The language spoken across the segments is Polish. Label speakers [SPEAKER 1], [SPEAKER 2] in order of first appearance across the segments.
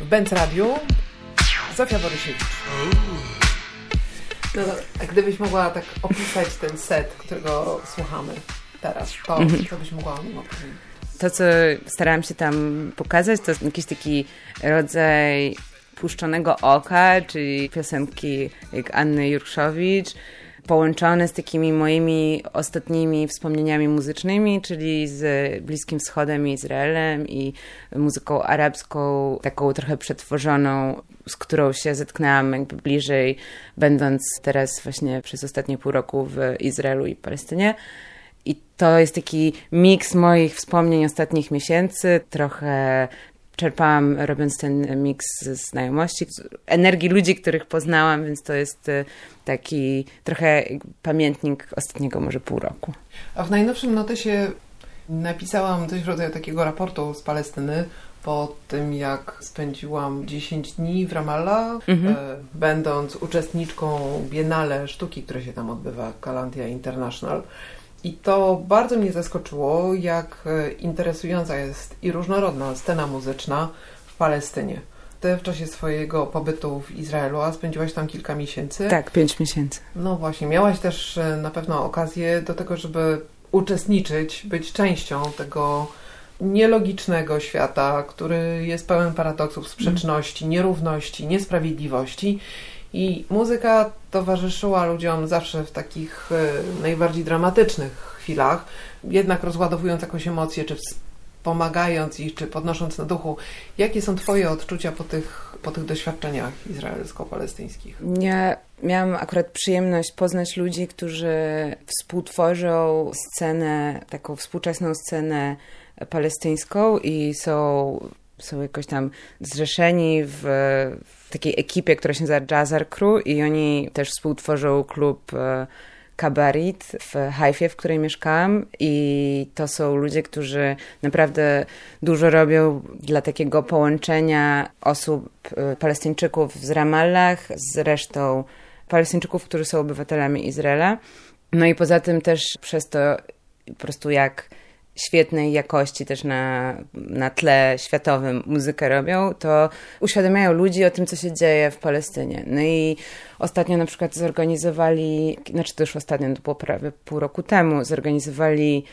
[SPEAKER 1] W Benz Radiu Zofia Borysiewicz. No, a gdybyś mogła tak opisać ten set, którego słuchamy teraz, to
[SPEAKER 2] Mhm.
[SPEAKER 1] co byś mogła o nim opowiedzieć?
[SPEAKER 2] To, co starałam się tam pokazać, to jakiś taki rodzaj puszczonego oka, czyli piosenki jak Anny Jurkszowicz, połączone z takimi moimi ostatnimi wspomnieniami muzycznymi, czyli z Bliskim Wschodem i Izraelem i muzyką arabską, taką trochę przetworzoną, z którą się zetknęłam jakby bliżej, będąc teraz właśnie przez ostatnie pół roku w Izraelu i Palestynie. I to jest taki miks moich wspomnień ostatnich miesięcy. Trochę czerpałam, robiąc ten miks ze znajomości, z energii ludzi, których poznałam, więc to jest e, taki trochę pamiętnik ostatniego może pół roku.
[SPEAKER 1] A w najnowszym notesie napisałam coś w rodzaju takiego raportu z Palestyny po tym, jak spędziłam 10 dni w Ramallah,
[SPEAKER 2] Mhm.
[SPEAKER 1] e, będąc uczestniczką Biennale Sztuki, które się tam odbywa, Kalandia International. I to bardzo mnie zaskoczyło, jak e, interesująca jest i różnorodna scena muzyczna w Palestynie. Ty w czasie swojego pobytu w Izraelu, a spędziłaś tam kilka miesięcy.
[SPEAKER 2] Tak, pięć miesięcy.
[SPEAKER 1] No właśnie, miałaś też e, na pewno okazję do tego, żeby uczestniczyć, być częścią tego nielogicznego świata, który jest pełen paradoksów, sprzeczności, nierówności, niesprawiedliwości. I muzyka towarzyszyła ludziom zawsze w takich e, najbardziej dramatycznych chwilach, jednak rozładowując jakąś emocję, czy wspomagając ich, czy podnosząc na duchu. Jakie są Twoje odczucia po tych, po tych doświadczeniach izraelsko-palestyńskich?
[SPEAKER 2] Ja miałam akurat przyjemność poznać ludzi, którzy współtworzą scenę, taką współczesną scenę palestyńską i są, są jakoś tam zrzeszeni w, w takiej ekipie, która się nazywa Jazzar Crew i oni też współtworzą klub e, Kabarit w Haifie, w której mieszkałam i to są ludzie, którzy naprawdę dużo robią dla takiego połączenia osób, e, Palestyńczyków z Ramallah z resztą Palestyńczyków, którzy są obywatelami Izraela. No i poza tym też przez to po prostu jak świetnej jakości też na, na tle światowym muzykę robią, to uświadamiają ludzi o tym, co się dzieje w Palestynie. No i ostatnio na przykład zorganizowali, znaczy to już ostatnio, to było prawie pół roku temu, zorganizowali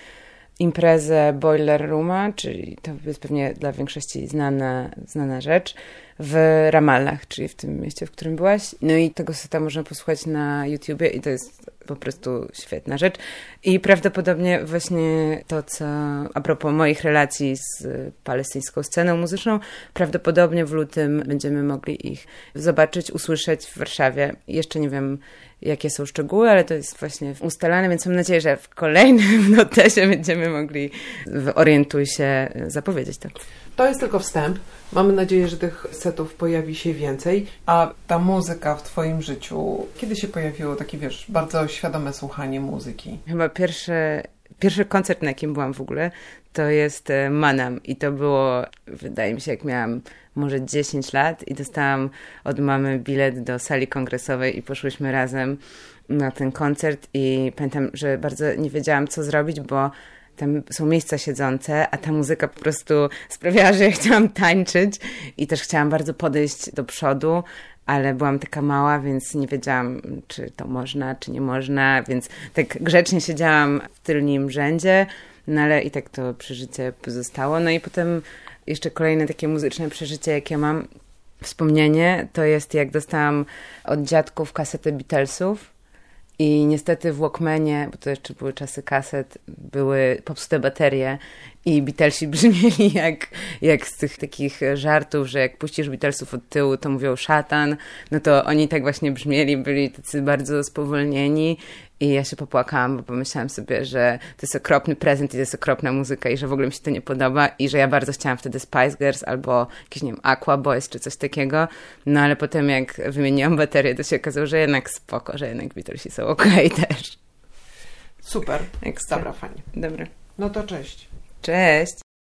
[SPEAKER 2] imprezę Boiler Rooma, czyli to jest pewnie dla większości znana, znana rzecz, w Ramallah, czyli w tym mieście, w którym byłaś. No i tego seta można posłuchać na YouTubie i to jest po prostu świetna rzecz. I prawdopodobnie właśnie to, co a propos moich relacji z palestyńską sceną muzyczną, prawdopodobnie w lutym będziemy mogli ich zobaczyć, usłyszeć w Warszawie. Jeszcze nie wiem, jakie są szczegóły, ale to jest właśnie ustalane, więc mam nadzieję, że w kolejnym notesie będziemy mogli w Orientuj się zapowiedzieć to.
[SPEAKER 1] To jest tylko wstęp. Mamy nadzieję, że tych setów pojawi się więcej. A ta muzyka w Twoim życiu, kiedy się pojawiło takie, wiesz, bardzo świadome słuchanie muzyki?
[SPEAKER 2] Chyba pierwszy, pierwszy koncert, na jakim byłam w ogóle, to jest e, Manam. I to było, wydaje mi się, jak miałam może 10 lat i dostałam od mamy bilet do sali kongresowej i poszłyśmy razem na ten koncert i pamiętam, że bardzo nie wiedziałam, co zrobić, bo tam są miejsca siedzące, a ta muzyka po prostu sprawiała, że ja chciałam tańczyć i też chciałam bardzo podejść do przodu, ale byłam taka mała, więc nie wiedziałam, czy to można, czy nie można, więc tak grzecznie siedziałam w tylnym rzędzie, no ale i tak to przeżycie pozostało. No i potem jeszcze kolejne takie muzyczne przeżycie, jakie mam, wspomnienie, to jest jak dostałam od dziadków kasetę Beatlesów i niestety w Walkmanie, bo to jeszcze były czasy kaset, były popsute baterie i Beatlesi brzmieli jak, jak z tych takich żartów, że jak puścisz Beatlesów od tyłu, to mówią szatan, no to oni tak właśnie brzmieli, byli tacy bardzo spowolnieni i ja się popłakałam, bo pomyślałam sobie, że to jest okropny prezent i to jest okropna muzyka i że w ogóle mi się to nie podoba i że ja bardzo chciałam wtedy Spice Girls albo jakieś, nie wiem, Aqua Boys czy coś takiego, no ale potem jak wymieniłam baterię, to się okazało, że jednak spoko, że jednak Beatlesi są okej okay też.
[SPEAKER 1] Super.
[SPEAKER 2] Ekstra.
[SPEAKER 1] Dobra, fajnie.
[SPEAKER 2] Dobra.
[SPEAKER 1] No to cześć.
[SPEAKER 2] Cześć!